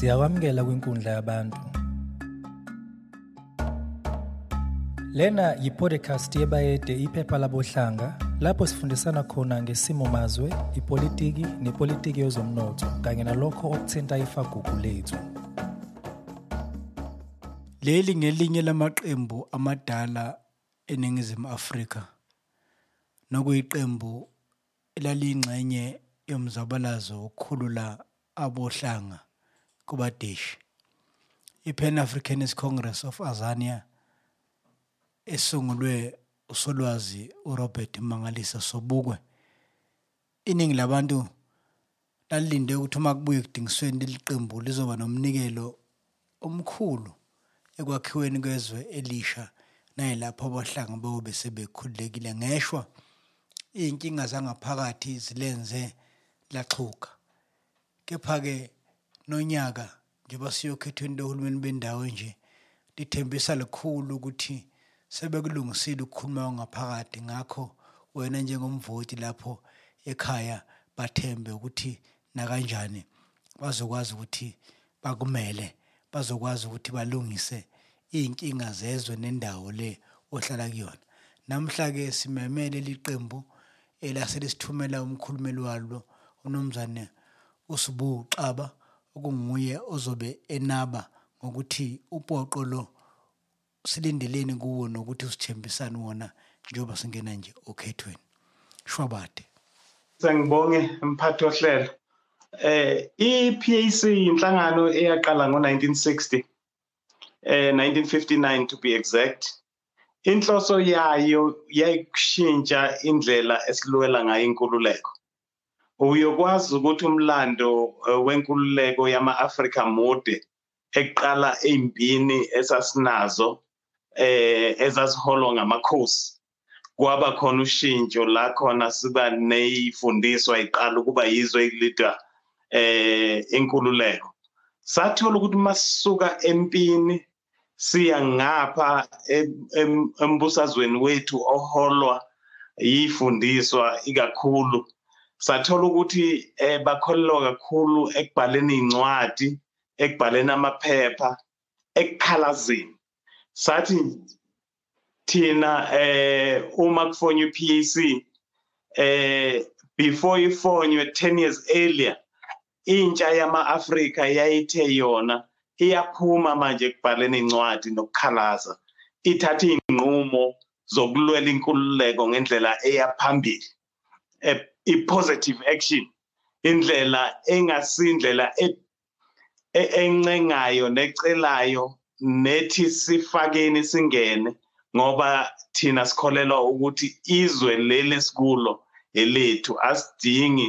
Siyakwamukela kwinkundla yabantu. Lena yi-podcast yebayede iphepha labohlanga lapho sifundisana khona ngesimo mazwe, ipolitiki nepolitiki yezomnotho kanye nalokho okuthinta ifagugu lethu. Leli ngelinye lamaqembu amadala eNingizimu Afrika nokuyiqembu elaliyingxenye yomzabalazo wokukhulula abohlanga kubadeshi. I-Pan-Africanist Congress of Azania esungulwe usolwazi uRobert Mangalisa Sobukwe. Iningi labantu lalilinde ukuthi uma kubuye ekudingisweni leli qembu lizoba nomnikelo omkhulu ekwakhiweni kwezwe elisha nayilapho abahlanga bayobe sebekhululekile ngeshwa iy'nkinga zangaphakathi zilenze laxhuka kepha-ke nonyaka njengoba siyokhethweni lohulumeni bendawo nje lithembisa likhulu ukuthi sebekulungisile ukukhuluma ngaphakathi. Ngakho wena njengomvoti lapho ekhaya bathembe ukuthi nakanjani bazokwazi ukuthi bakumele bazokwazi ukuthi balungise iy'nkinga zezwe nendawo le ohlala kuyona. Namhla-ke simemele liqembu elaselisithumela umkhulumeli walo umnumzane uSibu Xaba okunguye ozobe enaba ngokuthi upoqo lo silindeleni kuwo nokuthi usithembisane wona njengoba singena nje okhethweni shwabade Sengibonge mphathi ohlelo. Eh iPAC inhlangano eyaqala ngo1960 eh 1959 to be exact. Inhloso yayo yayikushintsha indlela esilwela ngayo inkululeko. Uyokwazi ukuthi umlando wenkululeko yama-Afrika mude eqala ezimpini esasinazo eh ezasiholwa ngamakhosi. Kwaba khona ushintsho la khona siba neyifundiswa iqala ukuba yizwe elida eh inkululeko. Sathola ukuthi masisuka empini siya ngapha embusazweni wethu oholwa yifundiswa ikakhulu. Sathola ukuthi eh bakholelwa kakhulu ekubhaleni incwadi ekubhaleni amaphepha ekukhalazini sathi thina eh uma kufonywa iPAC eh before ifonywe 10 years earlier intsha yama-Afrika yayithe yona iyaphuma manje ekubhaleni incwadi nokukhalaza. Ithatha iy'nqumo zokulwela inkululeko ngendlela eyaphambili i-positive action indlela engasindlela encengayo necelayo nethi sifakeni singene ngoba thina sikholelwa ukuthi izwe leli sikulo elethu asidingi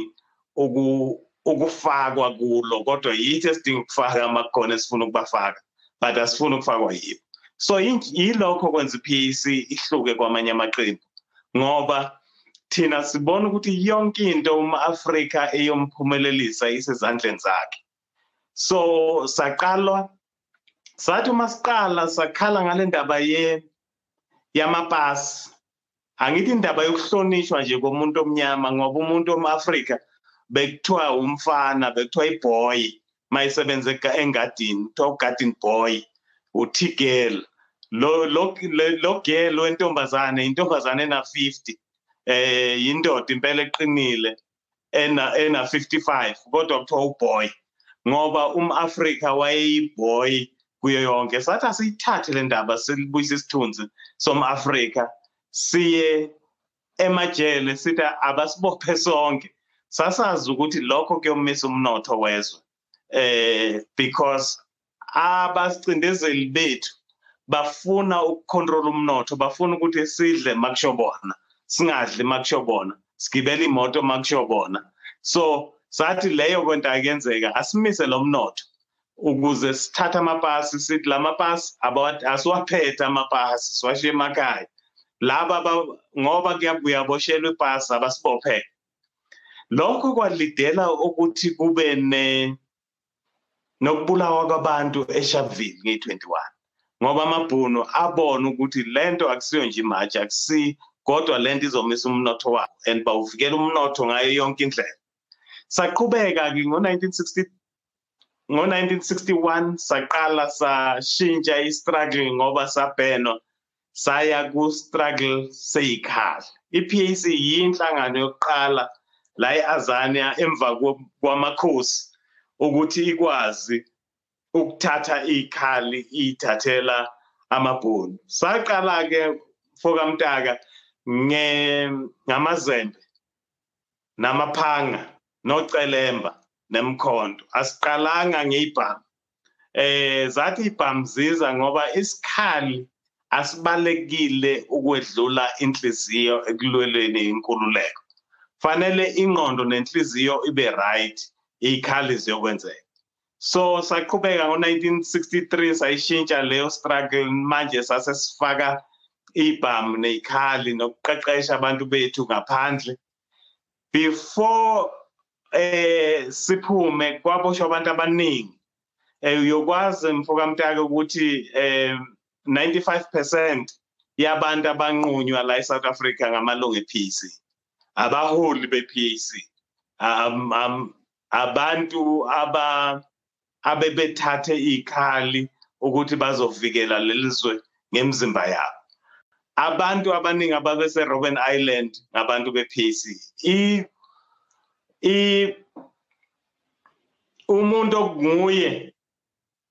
ukufakwa kulo kodwa yithi esidinga ukufaka amakhona esifuna ukubafaka but asifuni ukufakwa yibo. So yilokho kwenza i-PAC ihluke kwamanye amaqembu ngoba thina sibona ukuthi yonke into uma-Afrika eyomphumelelisa isezandleni zakhe. So saqalwa sathi uma siqala sakhala ngale ndaba ye yamapasi. Angithi indaba yokuhlonishwa nje komuntu omnyama ngoba umuntu omAfrika bekuthiwa umfana bekuthiwa iboy mayisebenze engadini kuthiwa ugarden boy uthi girl lo lo lo girl wentombazane intombazane ena 50 eh yindoda impela eqinile ena ena 55 kodwa kuthiwa uboy ngoba umAfrika wayeyiboy kuyo yonke. Sathi asiyithathe le ndaba silibuyisa isithunzi somAfrika siye emajele sithi abasibophe sonke. Sasazi ukuthi lokho kuyomisa umnotho wezwe eh because abasicindezeli bethu bafuna ukucontrol umnotho bafuna ukuthi sidle makushobona. Singadli makushobona sigibele imoto makushobona so sathi leyo kwento ayenzeka asimise lo mnotho. Ukuze sithathe amapasi sithi lamapasi asiwaphethe amapasi siwashiye emakhaya. Laba ngoba kuyabuya boshelwe ipasi abasibophele lokho kwalidela ukuthi kube ne nokubulawa kwabantu eSharpeville nge21 ngoba amabhunu abona ukuthi lento akusiyo nje imatch akusi kodwa lento izomisa umnotho wabo and bawuvikela umnotho ngayo yonke indlela. Saqhubeka ke ngo1960 ngo-1961 saqala sashintsha i-struggle ngoba sabhenwa saya ku-struggle seyikhali i-PAC yinhlangano yokuqala la e-Azania emva kwamakhosi ukuthi ikwazi ukuthatha ikhali ithathela amabhunu. Saqala ke fokamtaka ngamazembe namaphanga nocelemba nemkhondo asiqalanga ngeyibhamu eh zathi ibhamu ziza ngoba isikhali asibalekile ukwedlula inhliziyo ekulweleni inkululeko. Fanele ingqondo nenhliziyo ibe right ikhali ziyokwenzeka. So saqhubeka ngo-1963 sayishintsha leyo struggle manje sasesifaka ibhamu neyikhali nokuqeqesha abantu bethu ngaphandle. Before eh siphume kwaboshwa abantu abaningi eh uyokwazi mfokamtaka ukuthi eh 95% yabantu abanqunywa la eSouth Africa ngamalungu ePC abaholi bePC um, um abantu aba abebethathe ikhali ukuthi bazovikela lelizwe ngemzimba yabo. Abantu abaningi ababese Robben Island ngabantu bePC i i umuntu okunguye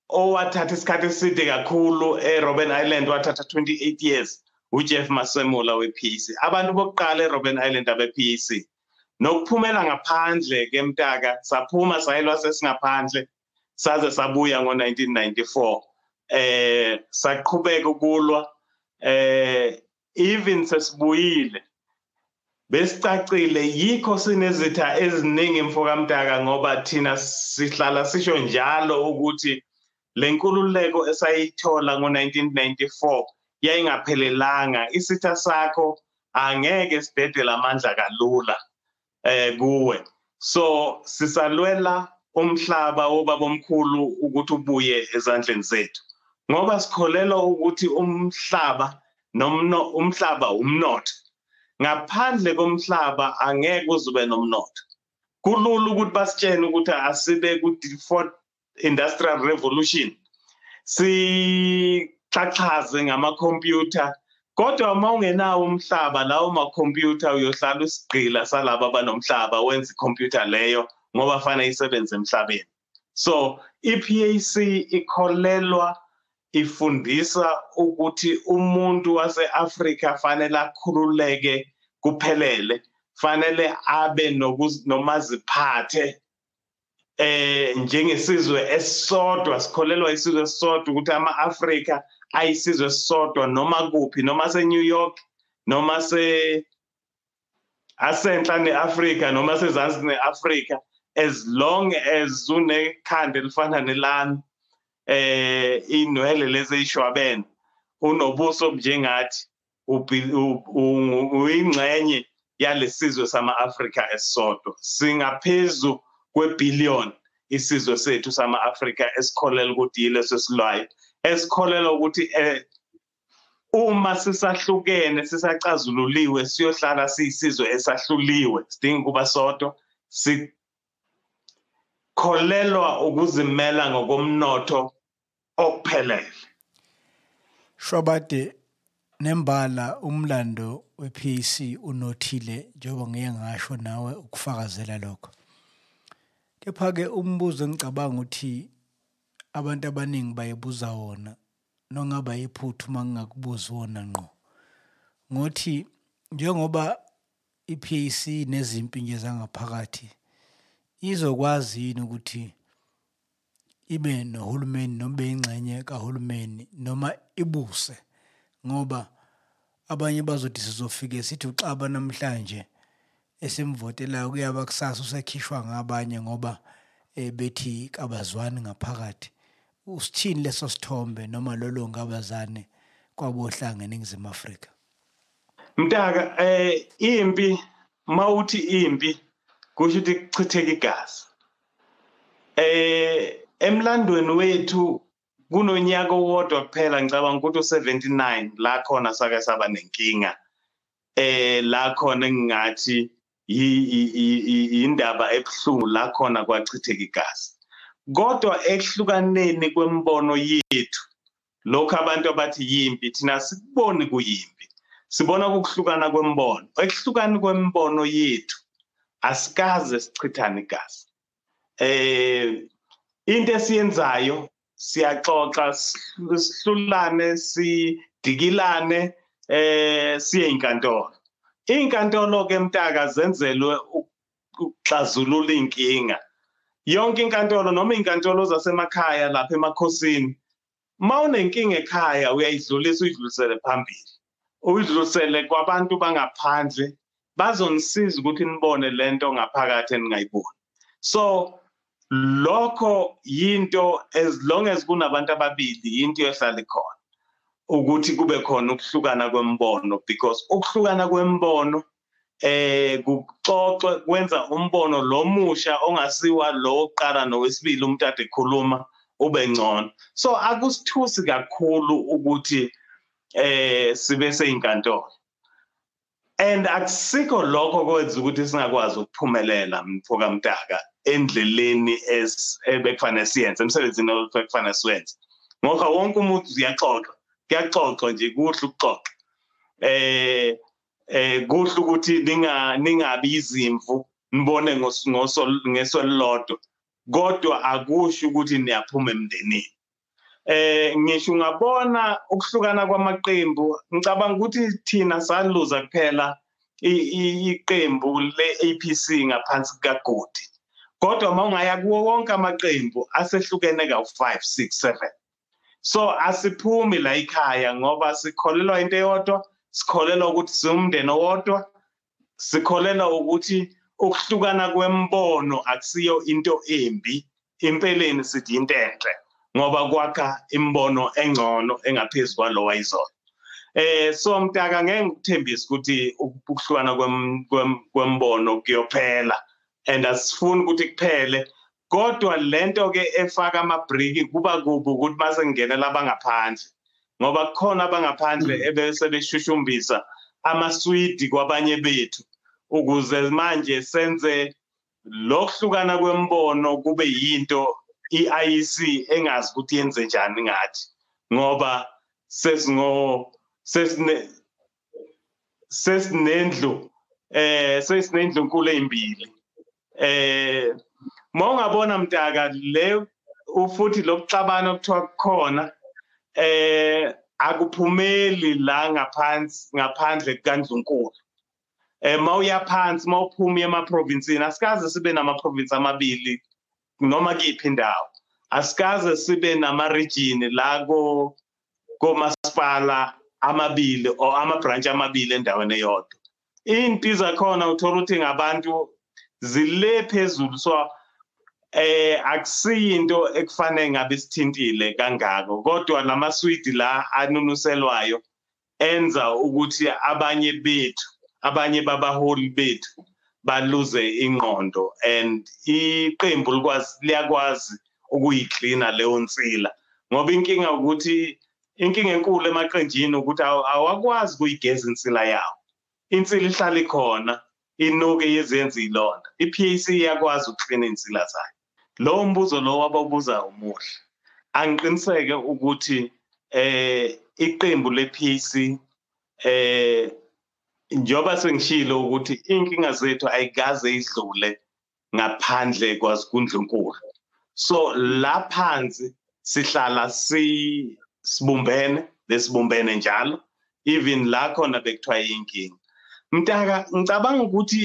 owathatha isikhathi eside kakhulu eRobben Island wathatha 28 years uJeff Masemula wePC abantu bokuqala eRobben Island abePC nokuphumela ngaphandle kemtaka saphuma sayelwa sesingaphandle saze sabuya ngo1994 eh saqhubeka ukulwa. Eh even sesibuyile besicacile yikho sinezitha eziningi mfokamdaka ngoba thina sihlala sisho njalo ukuthi lenkululeko esayithola ngo1994 yayingaphelelanga. Isitha sakho angeke sidedele amandla kalula eh kuwe. So sisalwela umhlaba wobabomkhulu ukuthi ubuye ezandleni zethu. Ngoba sikholelwa ukuthi umhlaba nomno umhlaba umnotho. Ngaphandle komhlaba angeke uzube nomnotho. Kulula ukuthi basitshene ukuthi asibe ku-fourth industrial revolution. Sixhaxhaze ngamakhompyutha kodwa uma ungenawo umhlaba lawo makhompyutha uyohlala usigqila salabo abanomhlaba wenza ikhompyutha leyo ngoba fanele isebenze emhlabeni. So i-PAC ikholelwa ifundisa ukuthi umuntu wase-Afrika fanele akhululeke kuphelele fanele abe nomaziphathe eh njengesizwe esisodwa sikholelwa isizwe esisodwa ukuthi ama-Afrika ayisizwe esisodwa noma kuphi noma se-New York noma se asenhla neAfrika noma sezansi neAfrika as long as unekhanda elifana nelami. Eh inwele lezi eyishwabene unobuso njengathi uyingxenye yalesizwe sama-Afrika esisodwa. Singaphezu kwebillion isizwe sethu sama-Afrika esikholela ukuthi yileso silwayo esikholela ukuthi eh uma sisahlukene sisacazululiwe siyohlala siyisizwe esahluliwe sidinga ukuba sodwa sikholelwa ukuzimela ngokomnotho okuphelele Shwabade nembala umlando wePAC unothile njengoba ngiye ngasho nawe ukufakazela lokho. Kepha ke umbuzo engicabanga ukuthi abantu abaningi bayibuza wona nongaba iphuthu uma ngingakubuzi wona ngqo? Ngothi njengoba iPAC nezimpi nje zangaphakathi izokwazi yini ukuthi ibe nohulumeni noma ingxenye kahulumeni noma ibuse. Ngoba abanye bazothi sizofike sithi uxaba namhlanje esimvotelayo kuyaba kusasa usekhishwa ngabanye ngoba eh, bethi kabazwani ngaphakathi. Usithini leso sithombe noma lolo ngabazane kwabohlanga eningizimu Afrika? Mntaka eh impi mawuthi impi kusho ukuthi kuchitheka igazi. Eh emlandweni wethu kunonyaka owodwa kuphela ngicabanga ukuthi u79 la khona sake saba nenkinga. Eh la khona engingathi indaba ebuhlungu la khona kwachitheka igazi. Kodwa ekuhlukaneni kwembono yethu lokho abantu abathi yimpi thina sikuboni kuyimpi sibona ukuhlukana kwembono. Ekuhlukani kwembono yethu asikaze sichithane igazi. Eh into esiyenzayo siyaxoxa sihlulane sidikilane eh siye inkantolo inkantolo ke mtaka zenzelwe ukuxazulula inkinga yonke inkantolo noma inkantolo zasemakhaya lapha emakhosini mawunenkinga ekhaya uyayidlulisa uyidlulisele phambili. Uyidlulisele kwabantu bangaphandle bazonisiza ukuthi nibone lento ngaphakathi eningayiboni. So lokho yinto as long as kunabantu ababili into ehlala ikhona ukuthi kube khona ukuhlukana kwembono because ukuhlukana kwembono eh kuxoxe kwenza umbono lomusha ongasiwa lo oqala nowesibili umuntu ade ekhuluma ube ngcono. So akusithusi kakhulu ukuthi eh sibe seyinkantolo and akusikho lokho kwenza ukuthi singakwazi ukuphumelela mfoka mtaka endleleni ebekufanele siyenze emsebenzini obekufanele siwenze. Ngoba wonke umuntu uyaxoxa kuyaxoxwa nje kuhle ukuxoxa. Eh eh kuhle ukuthi ninga ningabi izimvu nibone ngesolodwa kodwa akusho ukuthi niyaphuma emndenini. Eh ngisho ungabona ukuhlukana kwamaqembu ngicabanga ukuthi thina saluza kuphela iqembu le-APC ngaphansi kukagodi. Kodwa mawungaya kuwo wonke amaqembu asehlukene ka-5 6 7 so asiphumi la ekhaya ngoba sikholelwa into eyodwa sikholelwa ukuthi siwumndeni owodwa sikholelwa ukuthi ukuhlukana kwembono akusiyo into embi impeleni sithi into enhle ngoba kwakha imbono engcono engaphezulu kwalo wayizona eh so mtaka ngeke ngikuthembise ukuthi ukuhlukana kwembono kuyophela. And asifuni ukuthi kuphele. Kodwa lento ke efaka amabriki kuba kubi ukuthi mase kungenela abangaphandle ngoba kukhona abangaphandle mm. ebese beshushumbisa amaswidi kwabanye bethu ukuze manje senze lokuhlukana kwembono kube yinto iIEC engazi ukuthi yenze njani ngathi. Ngoba sesingo sesine sesinendlu eh sesinendlu nkulu ezimbili eh mawungabona mtaka le ufuthi lokuxabana okuthiwa kukhona eh akuphumeli la ngaphansi ngaphandle kukaNdlunkulu. Eh mawuya phansi mawuphuma emaprovinsini asikaze sibe namaprovinsi amabili noma kiphi indawo. Asikaze sibe nama-region la komasipala amabili or ama-branch amabili endaweni eyodwa. Iy'nti zakhona uthola ukuthi ngabantu zile phezulu. So eh akusiyinto ekufanele ngabe sithintile kangako kodwa lamaswidi la anunuselwayo enza ukuthi abanye bethu abanye babaholi bethu baluze ingqondo and iqembu likwazi liyakwazi ukuyiklina leyo nsila. Ngoba inkinga ukuthi inkinga enkulu emaqenjini ukuthi awakwazi ukuyigeza insila yawo. Insila ihlala ikhona. Inuke yezenza ilonda. i-PAC iyakwazi ukuklina insila zayo. Lowo mbuzo lo wabawubuza umuhle. Angiqiniseke ukuthi eh iqembu le-PAC eh njoba sengishilo ukuthi inkinga zethu ayikaze idlule ngaphandle kwasikundlunkulu so la phansi sihlala si sibumbene lesibumbene njalo. Even la khona bekuthiwa inkinga mntaka ngicabanga ukuthi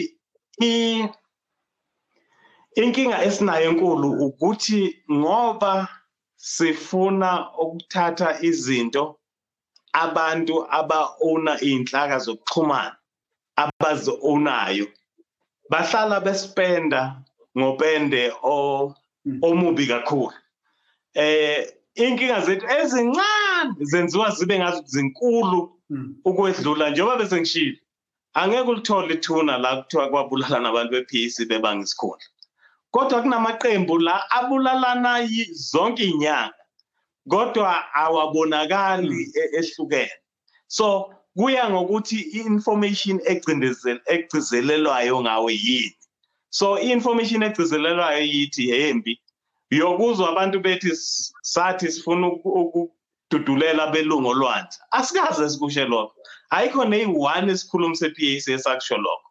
inkinga esinayo enkulu ukuthi ngoba sifuna ukuthatha izinto abantu aba-owna iy'nhlaka zokuxhumana abazi-ownayo bahlala bespenda ngopende omubi kakhulu. Eh inkinga zethu ezincane zenziwa zibe ngathi zinkulu ukwedlula njengoba bese ngishilo angeke ulithole ithuna la kuthiwa kwabulala nabantu be-PEC bebanga isikhundla kodwa kunamaqembu la abulalana zonke iy'nyanga kodwa awabonakali e-, ehlukene. So kuya ngokuthi i-information egcizelelwayo ngawe yini. So i-information egcizelelwayo yithi yembi yokuzwa abantu bethi sathi sifuna ukududulela belungu olwandle asikaze sikushe lokho. Ayikho neyi-one isikhulumi se-PAC esakusho lokho.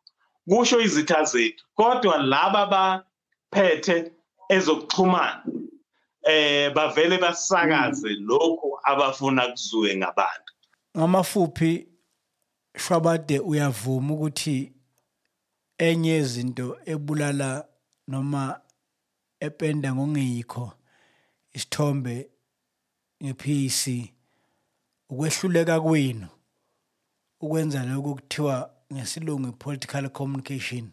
Kusho izitha zethu kodwa laba baphethe ezokuxhumana eh bavele basakaze lokhu abafuna kuzuwe ngabantu. Ngamafuphi shwabade uyavuma ukuthi enye yezinto ebulala noma ependa ngongeyikho isithombe ngePC ukwehluleka kwenu? Ukwenza lokho kuthiwa ngesilungu political communication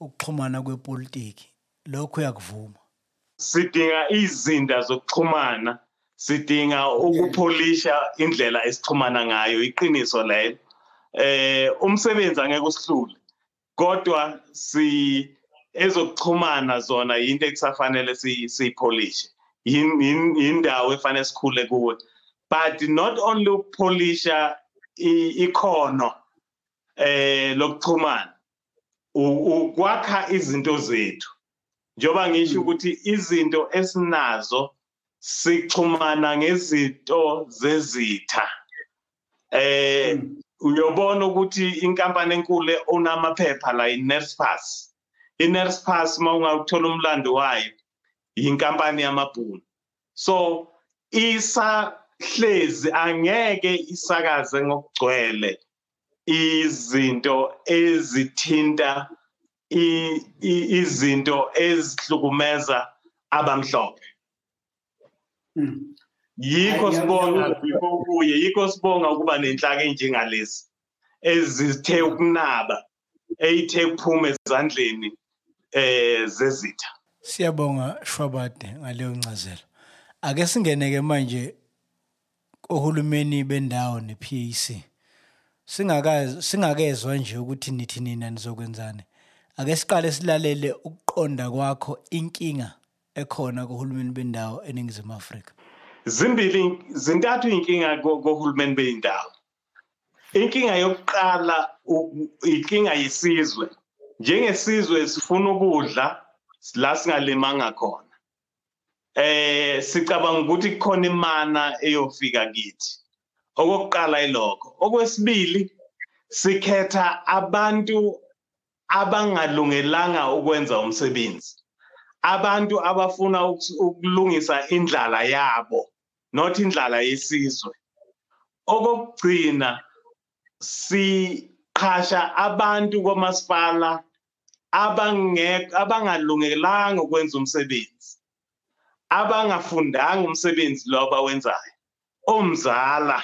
ukuxhumana kwepolitiki. Lokho uyakuvuma sidinga izinda zokuxhumana sidinga ukupholisha indlela esixhumana ngayo iqiniso lelo eh umsebenzi angeke usihlule kodwa si ezokuxhumana zona into ekusafanele siyipholishe. Indawo efanele sikhule kuwe. But not only ukupholisha ikhono eh lokuxhumana. Ukwakha izinto zethu. Njoba ngisho hmm. ukuthi izinto esinazo sixhumana ngezinto zezitha. Eh hmm. uyobona ukuthi inkampani enkulu onamaphepha la iNerspass iNerspass mawungawuthola umlando wayo yinkampani yamabhunu. So isahlezi angeke isakaze ngokugcwele izinto ezithinta izinto ezihlukumeza abamhlophe. Hmm. yikho sibonga kuye yikho sibonga ukuba nenhlaka enjengalezi ezithe ukunaba eyithe kuphuma ezandleni eh zezitha. Siyabonga shwabade ngaleyo ncazelo. Ake singeneke manje ohulumeni bendawo nePAC singakazi singakezwe nje ukuthi nithi nina nizokwenzani. Ake siqale silalele ukuqonda kwakho inkinga ekhona kuhulumeni bendawo eningizimu Afrika. Zimbili zintathu inkinga kohulumeni beyindawo inkinga yokuqala inkinga yisizwe njengesizwe sifuna ukudla la singalimanga khona. Eh sicabanga ukuthi kukhona imana eyofika kithi. Okokuqala ilokho okwesibili sikhetha abantu abangalungelanga ukwenza umsebenzi. Abantu abafuna ukulungisa indlala yabo not indlala yesizwe. Okugcina siqhasha abantu komasipala abangeke abangalungelanga ukwenza umsebenzi. Abangafundanga umsebenzi lo abawenzayo. Omzala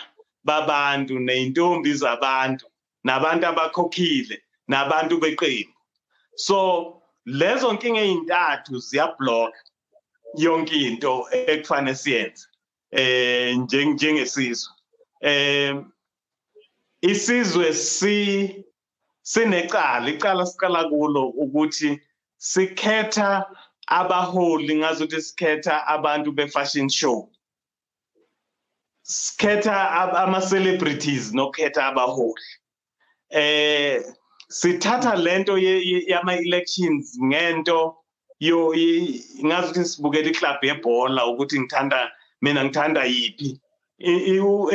babantu neyintombi zabantu nabantu abakhokhile nabantu beqembu. So lezo nkinga ezintathu ziyablock yonke into ekufanele siyenze eh njengesizwe. Eh isizwe si sinecala icala siqala kulo ukuthi sikhetha abaholi ngazothi sikhetha abantu be-fashion show. Sikhetha ama celebrities nokukhetha abaholi. Eh sithatha lento yama elections ngento yo ngazi ukuthi sibukela iclub yebhola ukuthi ngithanda mina ngithanda yipi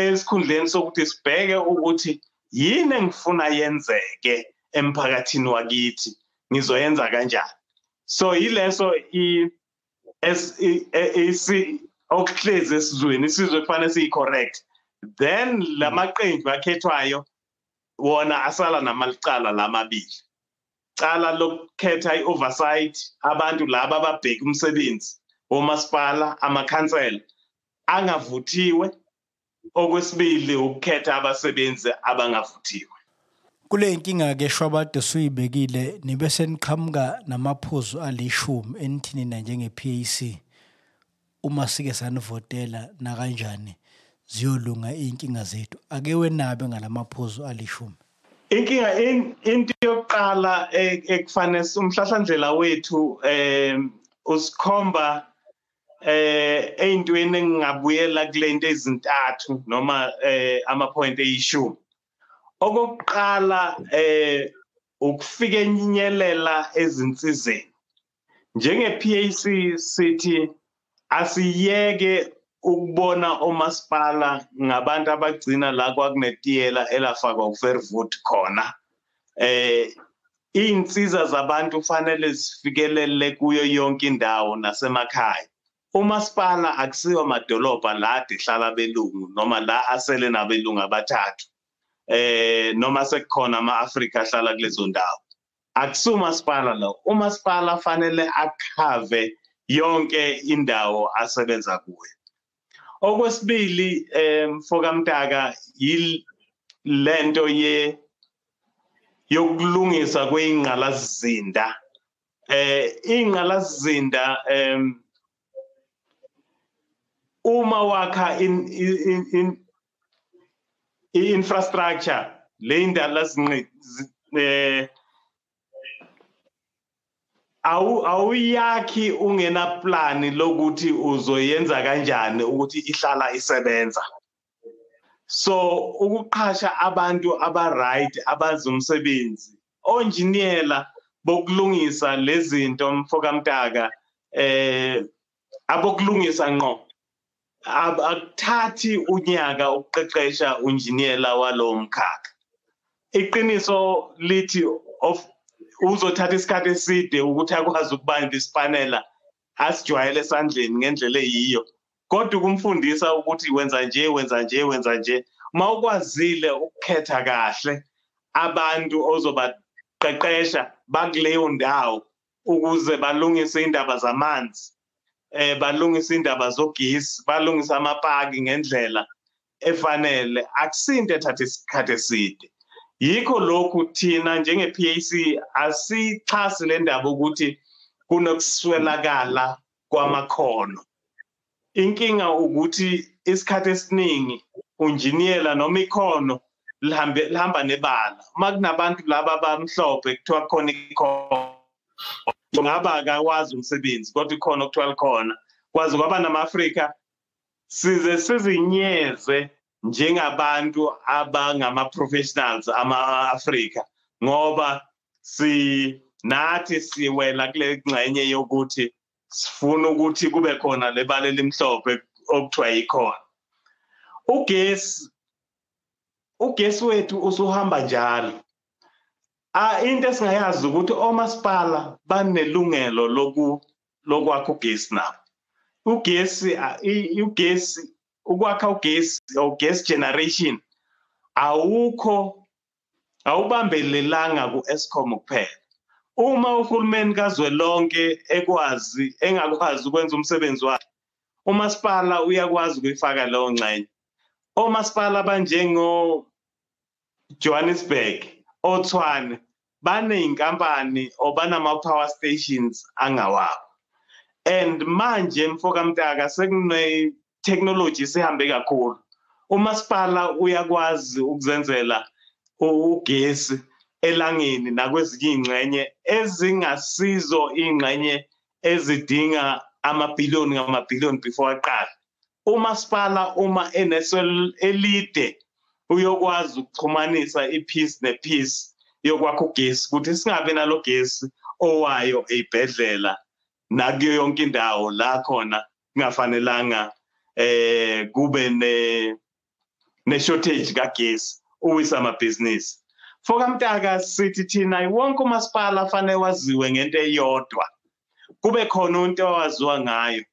esikhundleni sokuthi sibheke ukuthi yini engifuna yenzeke emphakathini wakithi ngizoyenza kanjani? So yileso okuhlezi esizweni isizwe kufanele siyi-correct. Then lamaqembu akhethwayo wona asala namalicala lamabili cala lokukhetha i-oversight abantu laba ababheka umsebenzi womasipala amakhansela angavuthiwe. Okwesibili ukukhetha abasebenzi abangavuthiwe. Kule nkinga ke shwabade suyibekile nibe seniqhamuka namaphuzu alishumi enithini na njenge PAC uma sike sanivotela na kanjani ziyolunga inkinga zethu. Ake wenabe ngalamaphuzu alishumi. Inkinga into yokuqala e, ekufanele umhlahlandlela wethu eh usikhomba eh eyintweni engingabuyela kulento ezintathu noma eh ama-point eyishumi. Okokuqala eh ukufikenyinyelela ezinsizeni. njenge-PAC sithi asiyeke ukubona omasipala ngabantu abagcina la kwakunetiyela elafakwa uFairwood khona. Eh iy'nsiza zabantu fanele zifikelele kuyo yonke indawo nasemakhaya. Umasipala akusiwo amadolobha la ade hlala belungu noma la asele nabelungu abathathu. Eh noma sekukhona ama-afrika ahlala kulezo ndawo. Akusiwo umasipala lo. Umasipala fanele akhave yonke indawo asebenza kuyo. Okwesibili um mfokamntaka yilento ye yokulungisa kweyingqalasizinda eh ingqalasizinda em uma wakha i-infrastructure le indala eh awu awuyakhi ungena plan lokuthi uzoyenza kanjani ukuthi ihlala isebenza. So ukuqhasha abantu aba-right abazi umsebenzi onjiniyela bokulungisa lezinto mfokamtaka eh abokulungisa ngqo. Akuthathi unyaka ukuqeqesha unjiniyela walowo mkhakha. Iqiniso lithi of uzothatha isikhathi eside ukuthi akwazi ukubamba isipanela asijwayele esandleni ngendlela eyiyo. Kodwa ukumfundisa ukuthi wenza nje wenza nje wenza nje uma ukwazile ukukhetha kahle abantu ozobaqeqesha bakuleyo ndawo ukuze balungise indaba zamanzi. Eh balungisa indaba zogesi balungisa amapaki ngendlela efanele. Akusinde ethatha isikhathi eside. Yikho lokhu thina njenge-PAC asixhasi le ndaba ukuthi kunokuswelakala kwamakhono. Inkinga ukuthi isikhathi esiningi unjiniyela noma ikhono lihambe lihamba nebala. Uma kunabantu laba bamhlophe kuthiwa khona ikhono. Ngaba akawazi umsebenzi kodwa ikhona okuthiwa likhona. Kwazi kwaba nama-afrika. Size sizinyeze njengabantu abangama-professionals ama-afrika ngoba si nathi siwela kule ngxenye yokuthi sifuna ukuthi kube khona lebala elimhlophe okuthiwa yikhona. Ugesi ugesi wethu usuhamba njalo. Ah into esingayazi ukuthi omasipala banelungelo loku lokwakha ugesi nabo. Ugesi ugesi ukwakha ugesi or gas generation awukho awubambelelanga ku-Eskom kuphela. Uma uhulumeni kazwelonke ekwazi engakwazi ukwenza umsebenzi wakhe umasipala uyakwazi ukuyifaka leyo ngxenye. Omasipala banjengo Johannesburg oTshwane baneyinkampani obanama power stations angawabo. And manje mfokamtaka sekune technology sihambe kakhulu. Umasipala uyakwazi ukuzenzela ugesi elangeni nakwezinye ingxenye ezingasizo ingxenye ezidinga amabhiliyoni ngamabhiliyoni before aqala umasipala uma enesel elide uyokwazi ukuxhumanisa ipiece nepiece yokwakha ugesi ukuthi singabi nalo gesi owayo eyibhedlela nakuyo yonke indawo la khona kungafanelanga eh kube ne ne shortage kagesi uwisa amabhizinisi. Fokamtaka sithi thina wonke umasipala fanele waziwe ngento eyodwa. Kube khona into owaziwa ngayo.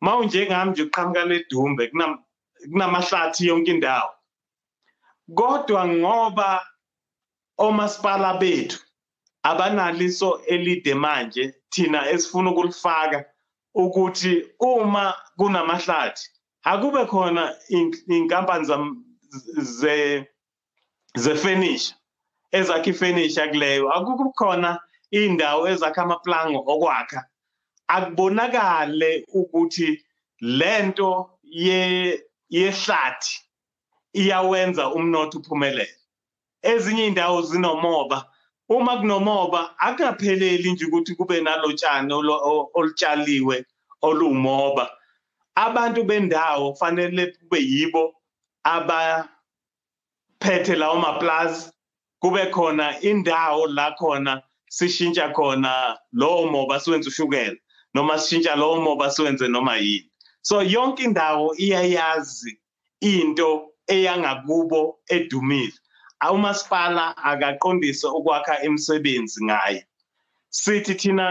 Mawunjengami nje uqhamuka ledumbe kunamahlathi yonke indawo. Kodwa ngoba omasipala bethu abanaliso elide manje thina esifuna ukulifaka ukuthi uma kunamahlathi akube khona inkampani ze zefurniture ezakha ifurniture kuleyo. Akukho khona indawo ezakha amaplango okwakha. Akubonakale ukuthi lento ye yehlathi iyawenza umnotho uphumelele. Ezinye indawo zinomoba. Uma kunomoba akungapheleli nje ukuthi kube nalotshani olutshaliwe olumoba abantu bendawo fanele kube yibo abaphethe lawo maplazi kube khona indawo la khona sishintsha khona lowo moba siwenze ushukela noma sishintsha lowo moba siwenze noma yini. So yonke indawo iyayazi into eyangakubo edumile. Umasipala akaqondise ukwakha imisebenzi ngayo sithi thina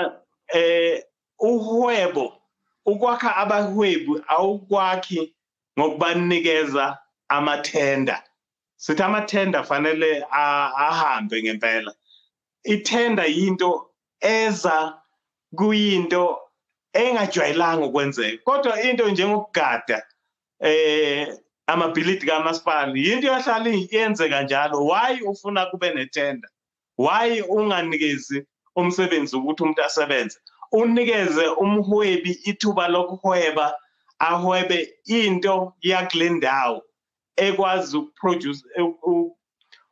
eh uhwebo ukwakha abahwebi awukwakhi ngokubanikeza amathenda. Sithi amathenda fanele ahambe ngempela. Ithenda yinto eza kuyinto engajwayelanga ukwenzeka kodwa into njengokugada eh amabhilidi kamasipala yinto yahlala yenzeka njalo why ufuna kube nethenda why unganikezi umsebenzi ukuthi umuntu asebenze? Unikeze umhwebi ithuba lokuhweba ahwebe into yakule ndawo ekwazi ukuproduce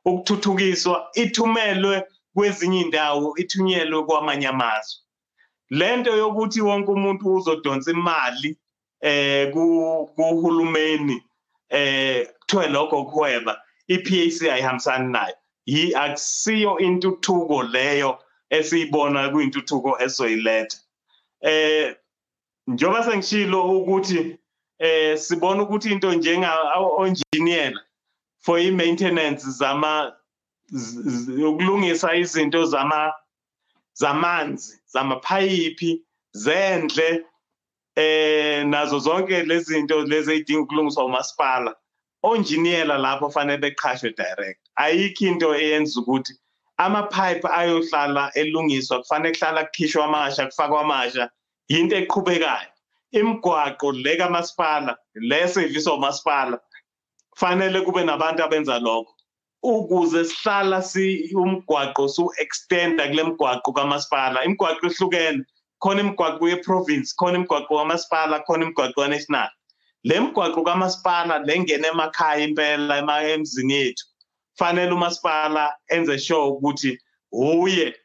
ukuthuthukiswa ithumelwe kwezinye indawo ithunyelwe kwamanye amazwe. Lento yokuthi wonke umuntu uzodonsa imali eh kuhulumeni eh kuthiwe lokho kuhweba i-PAC ayihambisani nayo. Yi akusiyo intuthuko leyo esiyibona kuyintuthuko esoyiletha eh njoba sengishilo ukuthi eh sibona ukuthi into njenga onjiniyela for i-maintenance zama ukulungisa izinto zama zamanzi zamaphayipi zendle eh nazo zonke lezi zinto lezi ezidinga ukulungiswa umasipala onjiniyela lapho fanele beqhashwe direct. Ayikho into eyenza ukuthi amapipe ayohlala elungiswa kufanele kuhlala kukhishwa amasha kufakwa amasha yinto eqhubekayo. Imigwaqo le kamasipala le service omasipala fanele kube nabantu abenza lokho. Ukuze sihlala si umgwaqo su extenda kule mgwaqo kamasipala imigwaqo ehlukene. Khona imigwaqo ye-province khona imigwaqo kamasipala khona imigwaqo ka-national. Le migwaqo kamasipala le ngena emakhaya impela emzini yethu fanele umasipala enze sure ukuthi uye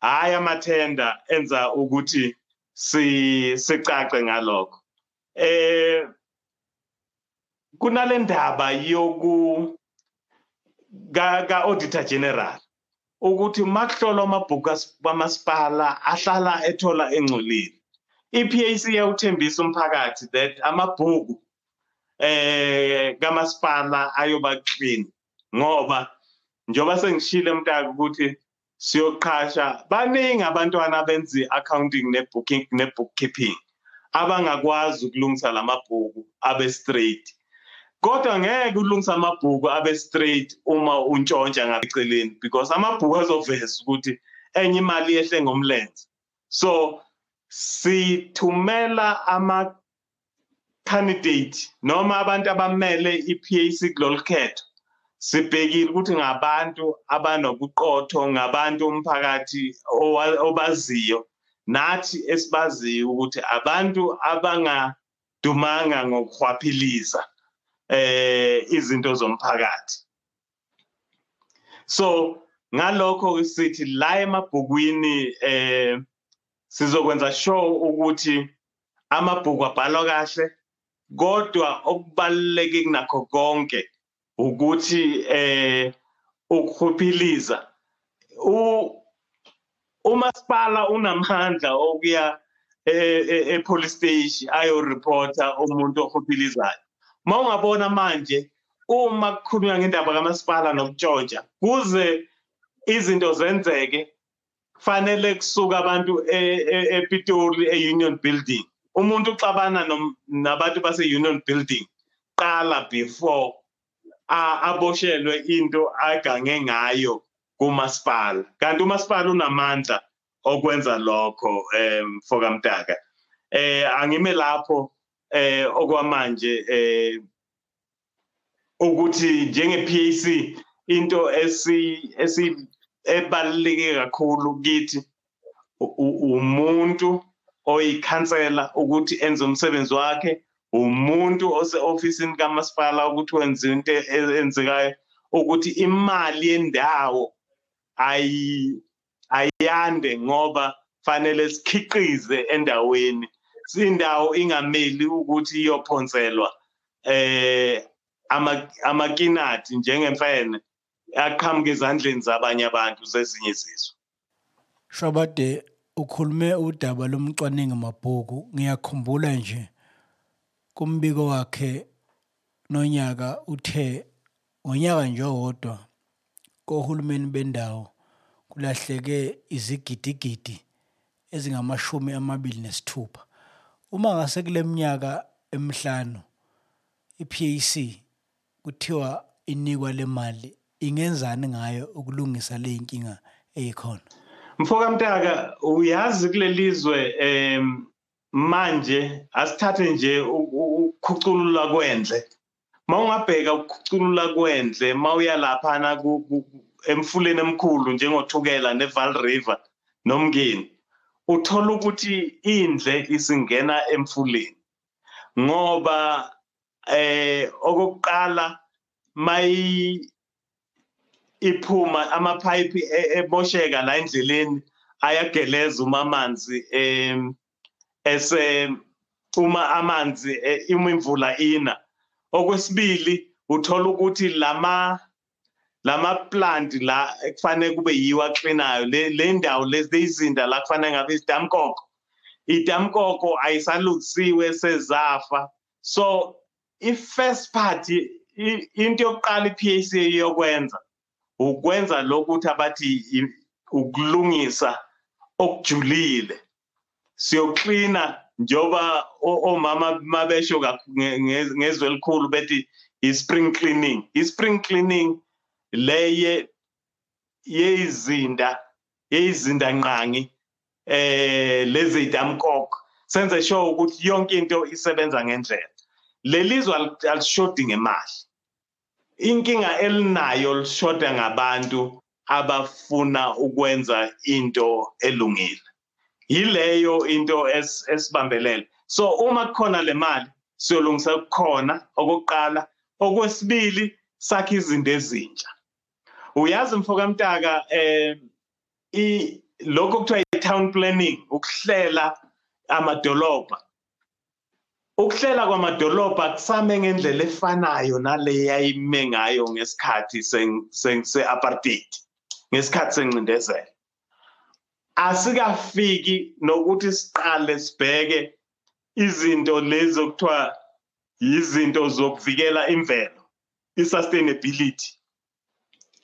hayi amathenda enza ukuthi sicace ngalokho. Eh kunale ndaba yoku ka auditor general. Ukuthi makuhlolwa amabhuku kamasipala ahlala ethola engcolile. i-PAC yawuthembisa umphakathi that amabhuku eh kamasipala ayoba clean ngoba njoba sengishile mntaka ukuthi siyoqhasha baningi abantwana abenza i-accounting ne-booking ne-bookkeeping abangakwazi ukulungisa lamabhuku abe straight. Kodwa ngeke ulungise amabhuku abe straight uma untshontsha ngaceleni because amabhuku azoveza ukuthi enye imali yehle ngomlenze. So sithumela ama candidate noma abantu abamele iPAC kulolu khetho sibhekile ukuthi ngabantu abanobuqotho ngabantu umphakathi obaziyo nathi esibaziyo ukuthi abantu abangadumanga ngokuhwaphiliza eh izinto zomphakathi. So ngalokho sithi la emabhukwini eh sizokwenza sure ukuthi amabhuku abhalwa kahle kodwa okubaluleke kunakho konke ukuthi eh ukuhluphiliza umasipala unamandla okuya e-police station ayo reporter umuntu ohluphilizayo mawungabona manje uma kukhulunywa ngendaba kamasipala nokutshontsha kuze izinto zenzeke fanele kusuka abantu ePitoli e-Union Building. Umuntu uxabana nabantu base-Union Building qala before aboshelwe into agange ngayo kumasipala. Kanti umasipala unamandla okwenza lokho em fokamtaka eh angime lapho eh okwamanje eh ukuthi njenge PAC into esi esi ebaluleke kakhulu kithi umuntu oyikhansela ukuthi enze umsebenzi wakhe umuntu ose-ofisini kamasipala ukuthi wenze into enzekayo ukuthi imali yendawo ayande ngoba fanele sikhiqize endaweni. Indawo ingameli ukuthi iyophonselwa eh amakinathi njengemfene aqhamuke ezandleni zabanye abantu zezinye izizwe Shobade ukhulume udaba lomcwaningo mabhuku ngiyakhumbula nje kumbiko wakhe nonyaka uthe ngonyaka nje owodwa kohulumeni bendawo kulahleke izigidigidi ezingamashumi amabili nesithupha. Uma ngase kule minyaka emihlanu i-PAC kuthiwa inikwa le mali ingenzani ngayo ukulungisa le inkinga eyikhona? Mfoka Mtaka uyazi kulelizwe em manje asithathe nje ukukhuculula kwendle mawungabheka ukukhuculula kwendle mawuya laphana emfuleni emkhulu njengothukela neval river nomngeni uthola ukuthi indle isingena emfuleni. Ngoba eh okokuqala mayi iphuma amapipe ebosheka la endleleni ayageleza uma amanzi em ese uma amanzi uma imvula ina. Okwesibili uthola ukuthi lama lama plant la ekufanele kube yiwa cleanayo le ndawo lezi izinda la kufanele ngabe idamkoko idamkoko ayisalungisiwe sezafa. So i-first part into yokuqala i-PAC yokwenza ukwenza lokuthi abathi ukulungisa okujulile. Siyoklina njoba omama mabesho ngezwe elikhulu bethi i-spring cleaning. I-spring cleaning leye yeyizinda yeyizinda nqangi eh lezi damkok senze sure ukuthi yonke into isebenza ngendlela. Lelizwe alishodi ngemali. Inkinga elinayo lishoda ngabantu abafuna ukwenza into elungile. Yileyo into esibambelele. So uma kukhona le mali siyolungisa kukhona okokuqala. Okwesibili sakhe izinto ezintsha. Uyazi mfoka mtaka eh i lokho kuthiwa i-town planning ukuhlela amadolobha. Ukuhlela kwamadolobha kusame ngendlela efanayo nale yayime ngayo ngesikhathi se-apartheid ngesikhathi sencindezelo asikafiki nokuthi siqale sibheke izinto lezi okuthiwa izinto zokuvikela imvelo i-sustainability.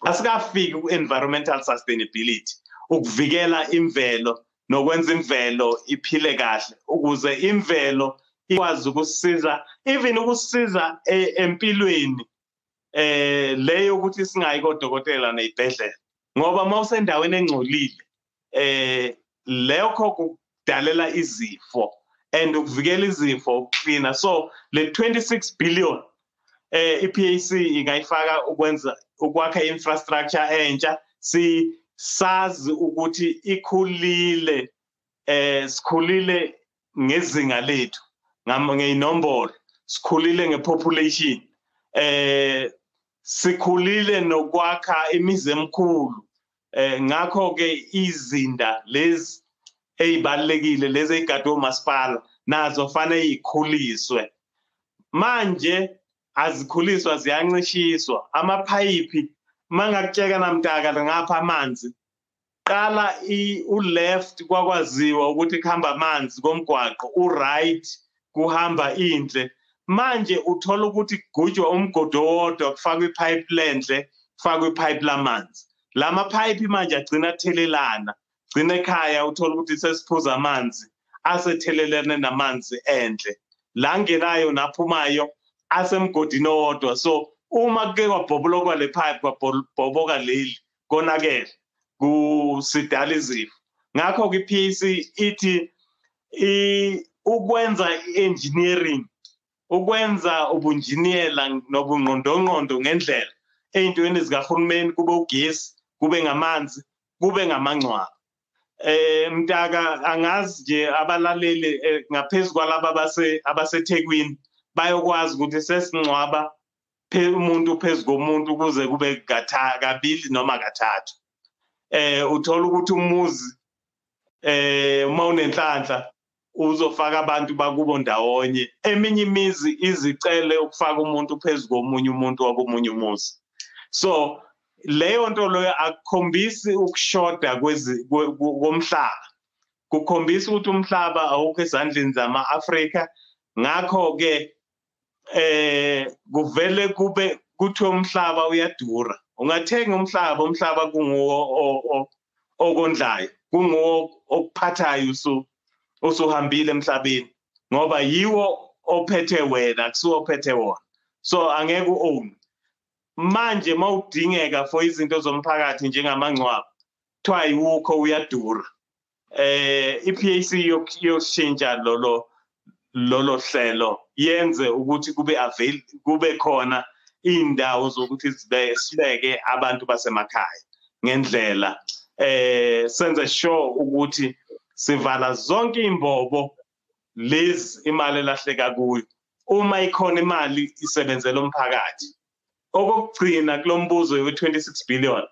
Asikafiki ku-environmental sustainability ukuvikela imvelo nokwenza imvelo iphile kahle ukuze imvelo ikwazi ukusisiza even ukusisiza empilweni eh leyo ukuthi singayi kodokotela nezibhedlela ngoba mawusendaweni engcolile eh lekho kudalela izifo and ukuvikela izifo ukucleana so le 26 billion eh iPAC ingayifaka ukwenza ukwakha infrastructure entsha si sazi ukuthi ikhulile eh sikhulile ngezinga lethu ngeyinombolo sikhulile ngepopulation eh sikhulile nokwakha imizi emkhulu eh ngakho ke izinda lezi ezibalekile lezi ezigadwe umasipala nazo fanele ikhuliswe manje azikhuliswa ziyancishiswa. Amaphayipi mangakutsheka namtaka ngapha amanzi qala u-left kwakwaziwa ukuthi kuhamba amanzi komgwaqo u-right kuhamba indle manje uthola ukuthi kugujwa umgodo wodwa kufakwa ipipe lendle kufakwa ipipe lamanzi. La mapipe manje agcina athelelana gcina ekhaya uthola ukuthi sesiphuza amanzi asethelelene namanzi endle la ngenayo naphumayo asemgodini owodwa. So uma kuke kwabhobulokwa le pipe kwabhoboka leli konakele kusidala izifo. Ngakho ke i-PAC ithi ukwenza i-engineering ukwenza ubunjiniyela nobungqondongqondo ngendlela ey'ntweni zikahulumeni kube ugesi kube ngamanzi kube ngamangcwaba. Eh mntaka angazi nje abalaleli ngaphezulu kwalaba abasethekwini bayokwazi ukuthi sesingcwaba umuntu phezu komuntu kuze kube kabili noma kathathu. Eh uthola ukuthi umuzi eh uma unenhlanhla uzofaka abantu bakubo ndawonye. Eminye imizi izicele ukufaka umuntu phezu komunye umuntu wakomunye umuzi. So leyo nto leyo akukhombisi ukushoda komhlaba. Kukhombisa ukuthi umhlaba awukho ezandleni zama-afrika. Ngakho-ke eh kuvele kube kuthi umhlaba uyadura. Ungathenga umhlaba umhlaba kunguwo okondlayo kunguwo okuphathayo usu usuhambile emhlabeni ngoba yiwo ophethe wena kusuwo ophethe wona. So angeke u-own. Manje mawudingeka for izinto zomphakathi njengamangcwabo kuthiwa yiwukho uyadura. Eh i-PAC yokushintsha lolo lolo hlelo. Yenze ukuthi kube avail kube khona indawo zokuthi sibeke abantu basemakhaya ngendlela eh senze sure ukuthi sivala zonke imbobo lezi imali elahleka kuyo. Uma ikhona imali isebenzela umphakathi. Okugcina kulombuzo we26 billion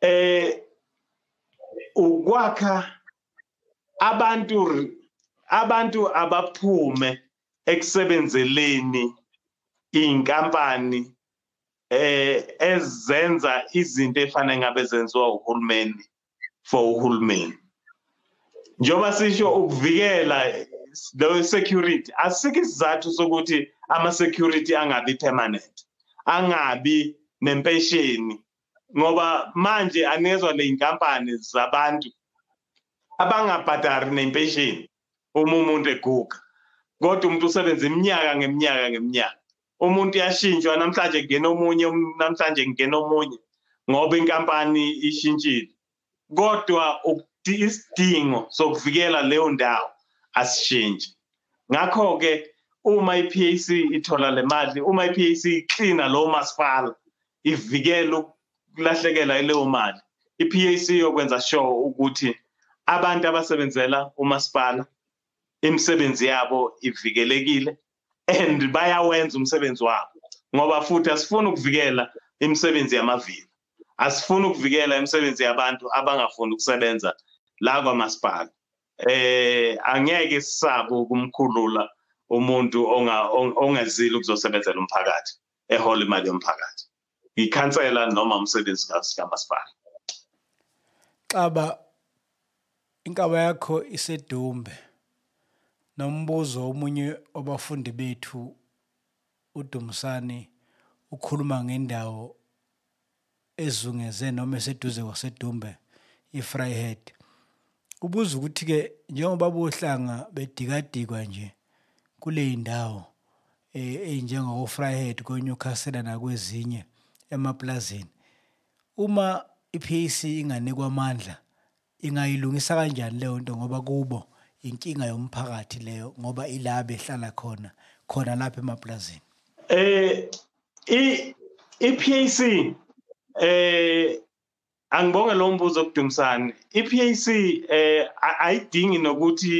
eh ukwakha abantu abantu abaphume ekusebenzeleni inkampani eh ezenza izinto efana ngabe zenziwa uhulumeni for uhulumeni. Njoba sisho ukuvikela lo security asikho isizathu sokuthi ama security angabi permanent angabi nempesheni ngoba manje anikezwa le inkampani zabantu abangabhadari nempesheni. Uma umuntu eguga. Kodwa umuntu usebenza iminyaka ngeminyaka ngeminyaka. Umuntu yashintshwa namhlanje kungena omunye namhlanje kungena omunye ngoba inkampani ishintshile. Kodwa isidingo sokuvikela leyo ndawo asishintshi. Ngakho-ke uma i-PAC ithola le mali uma i-PAC iklina lo masipala ivikela ukulahlekelwa ileyo mali i-PAC yokwenza sure ukuthi abantu abasebenzela umasipala imisebenzi yabo ivikelekile and bayawenza umsebenzi wabo ngoba futhi asifuni ukuvikela imisebenzi yamavili. Asifuni ukuvikela imisebenzi yabantu abangafuni ukusebenza la kwamasipala. Eh angeke sisabe ukumkhulula umuntu ongezile ukuzosebenzela umphakathi ehola imali yomphakathi. Ikhansela noma umsebenzi kamasipala. Xaba inkaba yakho isedumbe. Nombuzo omunye wabafundi bethu uDumsani ukhuluma ngendawo ezungeze noma eseduze kwasedumbe iFryhead. Ubuza ukuthi ke njengoba bohlanga bedikadikwa nje kule ndawo eyinjengo Fryhead koNewcastle nakwezinye emaplazini uma iPAC inganikwa amandla ingayilungisa kanjani leyo nto? Ngoba kubo inkinga yomphakathi leyo ngoba ila behlala khona khona lapha emaplazini eh i-PAC eh angibonge lo mbuzo okudumisani i-PAC eh ayidingi nokuthi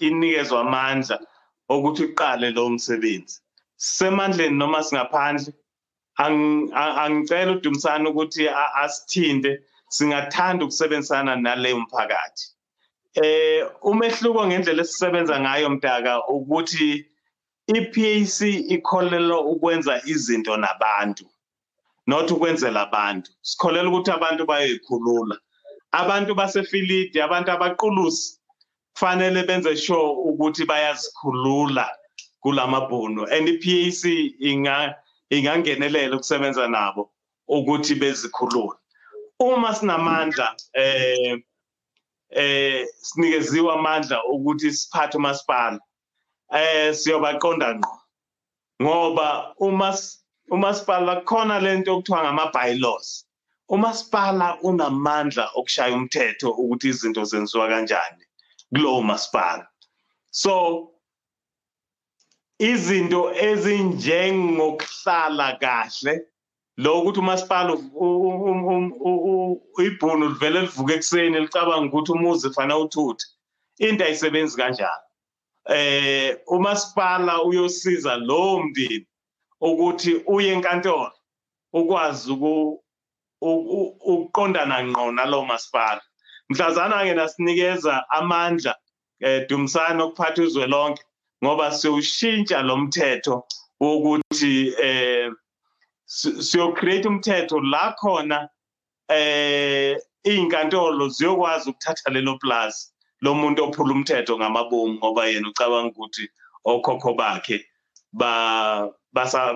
inikezwe amandla ukuthi uqale lo msebenzi. Semandleni noma singaphandle angicela udumisani ukuthi asithinde singathanda ukusebenzisana naleyo mphakathi. Eh umehluko ngendlela esisebenza ngayo mdaka ukuthi iPAC ikholelwa ukwenza izinto nabantu not ukwenzela abantu. Sikholela ukuthi abantu bayoyikhulula. Abantu basefilidi abantu abaqulusi kufanele benze sure ukuthi bayazikhulula kulamabhunu. And iPAC inga ingangenelela ukusebenza nabo ukuthi bezikhulule. Uma sinamandla eh eh sinikeziwa amandla ukuthi siphathe umasipala. Eh siyobaqonda ngqo ngoba uma umasipala khona lento okuthiwa ngama bylaws umasipala unamandla okushaya umthetho ukuthi izinto zenziwa kanjani kulowo masipala. So izinto ezinjengokuhlala kahle lokuthi umasipala ibhunu livele livuke ekuseni licabanga ukuthi umuzi fanele uthuthe into ayisebenzi kanjalo. Eh umasipala uyosiza lowo mndeni ukuthi uye enkantolo ukwazi ukuqondana ngqo nalowo masipala. Mhlazana ke nasinikeza amandla eh dumisana okuphatha izwe lonke ngoba siyoshintsha lo mthetho wokuthi eh siyocreate umthetho la khona eh izinkantolo ziyokwazi ukuthatha lelo plus lo muntu ophula umthetho ngamabomu ngoba yena ucabanga ukuthi okhokho bakhe ba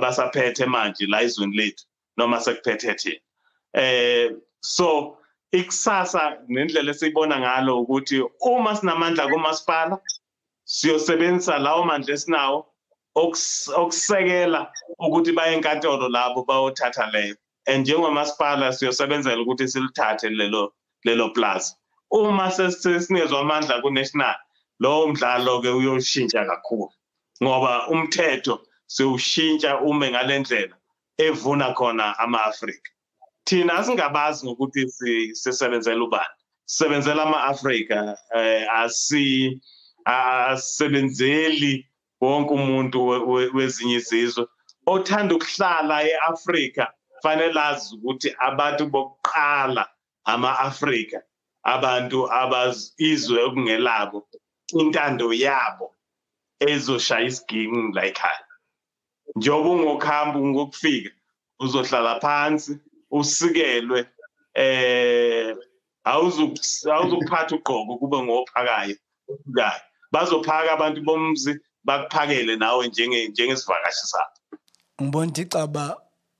basaphethe manje la izweni lethu noma sekuphethe thina. Eh so ikusasa nendlela esiyibona ngalo ukuthi uma sinamandla kumasipala siyosebenzisa lawo mandla esinawo okusekela ukuthi baye enkantolo labo bayothatha leyo. And njengomasipala siyosebenzela ukuthi silithathe lelo lelo plaza. Uma sesinikezwa amandla ku-national lowo mdlalo-ke uyoshintsha kakhulu. Ngoba umthetho siwushintsha ume ngale ndlela evuna khona ama-afrika. Thina singabazi ngokuthi sisebenzela ubani. Sisebenzela ama-afrika eh asi asebenzeli wonke umuntu wezinye izizwe othanda ukuhlala eAfrika fanele azi ukuthi abantu bokuqala ama-Afrika abantu abazizwe okungelabo intando yabo ezoshaya isiginci la ekhaya njengoba ungokuhamba ngokufika uzohlala phansi usikelwe eh awuzukuphatha ugqoko kube ngophakayo kayo bazophaka abantu bomzi bakuphakele nawe njenge njengesivakashi sakho. Ngibona ukuthi icaba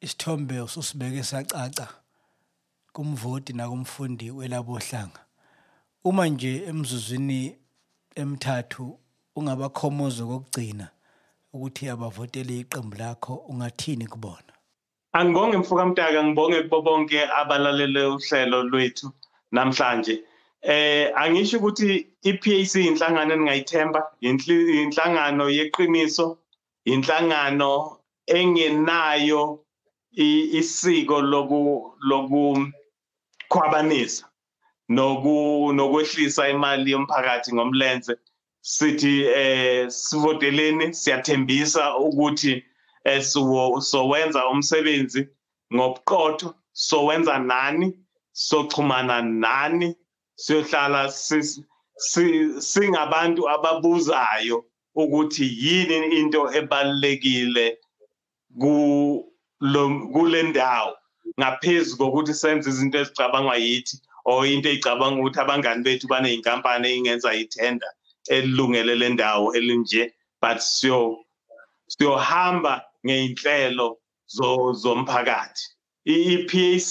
isithombe usibeke sacaca kumvoti nakumfundi welabohlanga. Uma nje emzuzwini emithathu ungabakhomozo kokugcina ukuthi abavotele iqembu lakho ungathini kubona? Angibonge mfuka Mtaka ngibonge kubo bonke abalalele uhlelo lwethu namhlanje. Eh angisho ukuthi iPAC inhlangano eningayithemba inhlangano yeqiniso inhlangano engenayo isiko loku lokukhwabanisa noku nokwehlisa imali yomphakathi ngomlenze. Sithi eh sivoteleni siyathembisa ukuthi eh sowenza umsebenzi ngobuqotho sowenza nani sochumana nani siyohlala singabantu ababuzayo ukuthi yini into ebalekile kule ndawo ngaphezu kokuthi senze izinto ezicabangwa yithi or into eyicabanga ukuthi abangani bethu baneyinkampani eyingenza ithenda elungele le ndawo elinje but siyo siyohamba ngeinhlelo zomphakathi. iPAC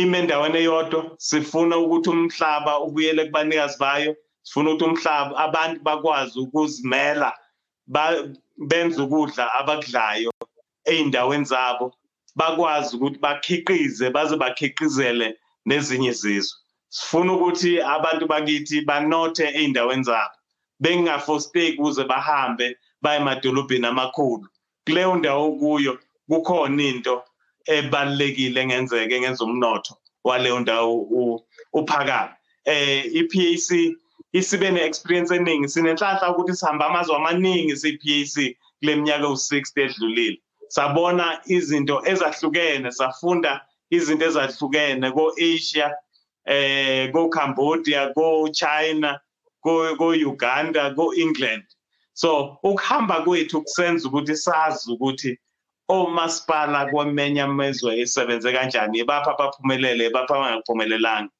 ime endaweni eyodwa sifuna ukuthi umhlaba ubuyele kubanikazi bayo sifuna ukuthi umhlaba abantu bakwazi ukuzimela benze ukudla abakudlayo eindaweni zabo bakwazi ukuthi bakhiqize baze bakhiqizele nezinye izizwe. Sifuna ukuthi abantu bakithi banothe eindaweni zabo bengafosteki ukuze bahambe baye emadolobheni amakhulu. Kuleyo ndawo kuyo kukhona into ebalekile engenzeka engenza umnotho waleyo ndawo uphakame. Eh iPAC isibe neexperience eningi sinenhlanhla ukuthi sihamba amazwe amaningi siPAC kule minyaka u60 edlulile. Sabona izinto ezahlukene safunda izinto ezahlukene ko-Asia eh ko-Cambodia ko-China ko-Uganda ko-England. So ukuhamba kwethu kusenza ukuthi sazi ukuthi omasipala kwamanye amezwe esebenze kanjani ibapha abaphumelele ibapha abangaphumelelanga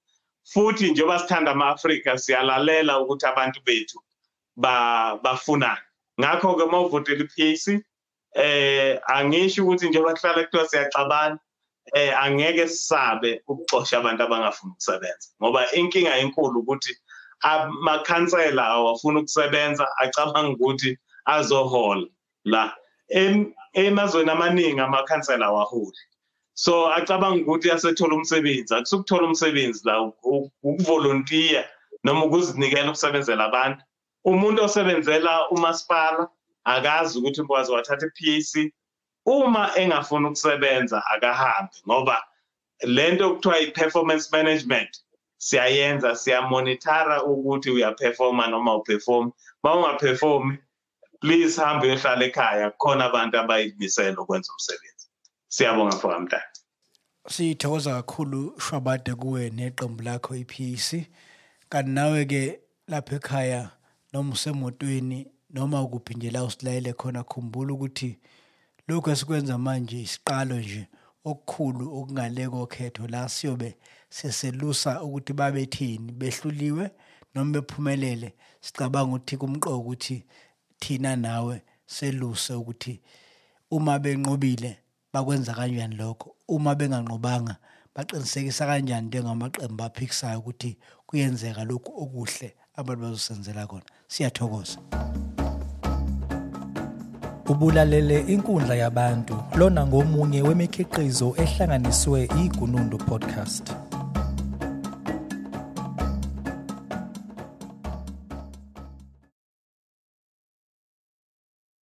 futhi njengoba sithanda ama-afrika siyalalela ukuthi abantu bethu bafunani. Ngakho-ke uma uvotela i-PAC eh angisho ukuthi njengoba kuhlala kuthiwa siyaxabana eh angeke sisabe ukuxosha abantu abangafuni ukusebenza. Ngoba inkinga enkulu ukuthi amakhansela awafuna ukusebenza acabanga ukuthi azohola la. Emazweni amaningi amakhansela awaholi. So acabanga ukuthi asethola umsebenzi akusukuthola umsebenzi la ukuvolontiya noma ukuzinikela ukusebenzela abantu. Umuntu osebenzela umasipala akazi ukuthi ukwazi wathatha i-PAC uma engafuni ukusebenza akahambe ngoba lento okuthiwa i-performance management siyayenza siyamonithara ukuthi uyaperforma noma uperform uma ungaperformi please hambe uyohlala ekhaya. Khona abantu abayimisela ukwenza umsebenzi. Siyabonga mfoka mntana sithokoza kakhulu shwabade kuwe neqembu lakho iPC kanti nawe ke lapha ekhaya noma usemotweni noma ukuphi nje la usilayele khona khumbula ukuthi lokhu esikwenza manje isiqalo nje okukhulu okungaleko khetho la siyobe seselusa ukuthi babethini behluliwe noma bephumelele. Sicabanga ukuthi kumqoka ukuthi thina nawe seluse ukuthi uma benqobile bakwenza kanjani lokho uma benganqobanga baqinisekisa kanjani njengamaqembu aphikisayo ukuthi kuyenzeka lokhu okuhle abantu bazosenzela kona siyathokoza Ubulalele inkundla yabantu lona ngomunye wemikhiqizo ehlanganiswe iGunundu podcast.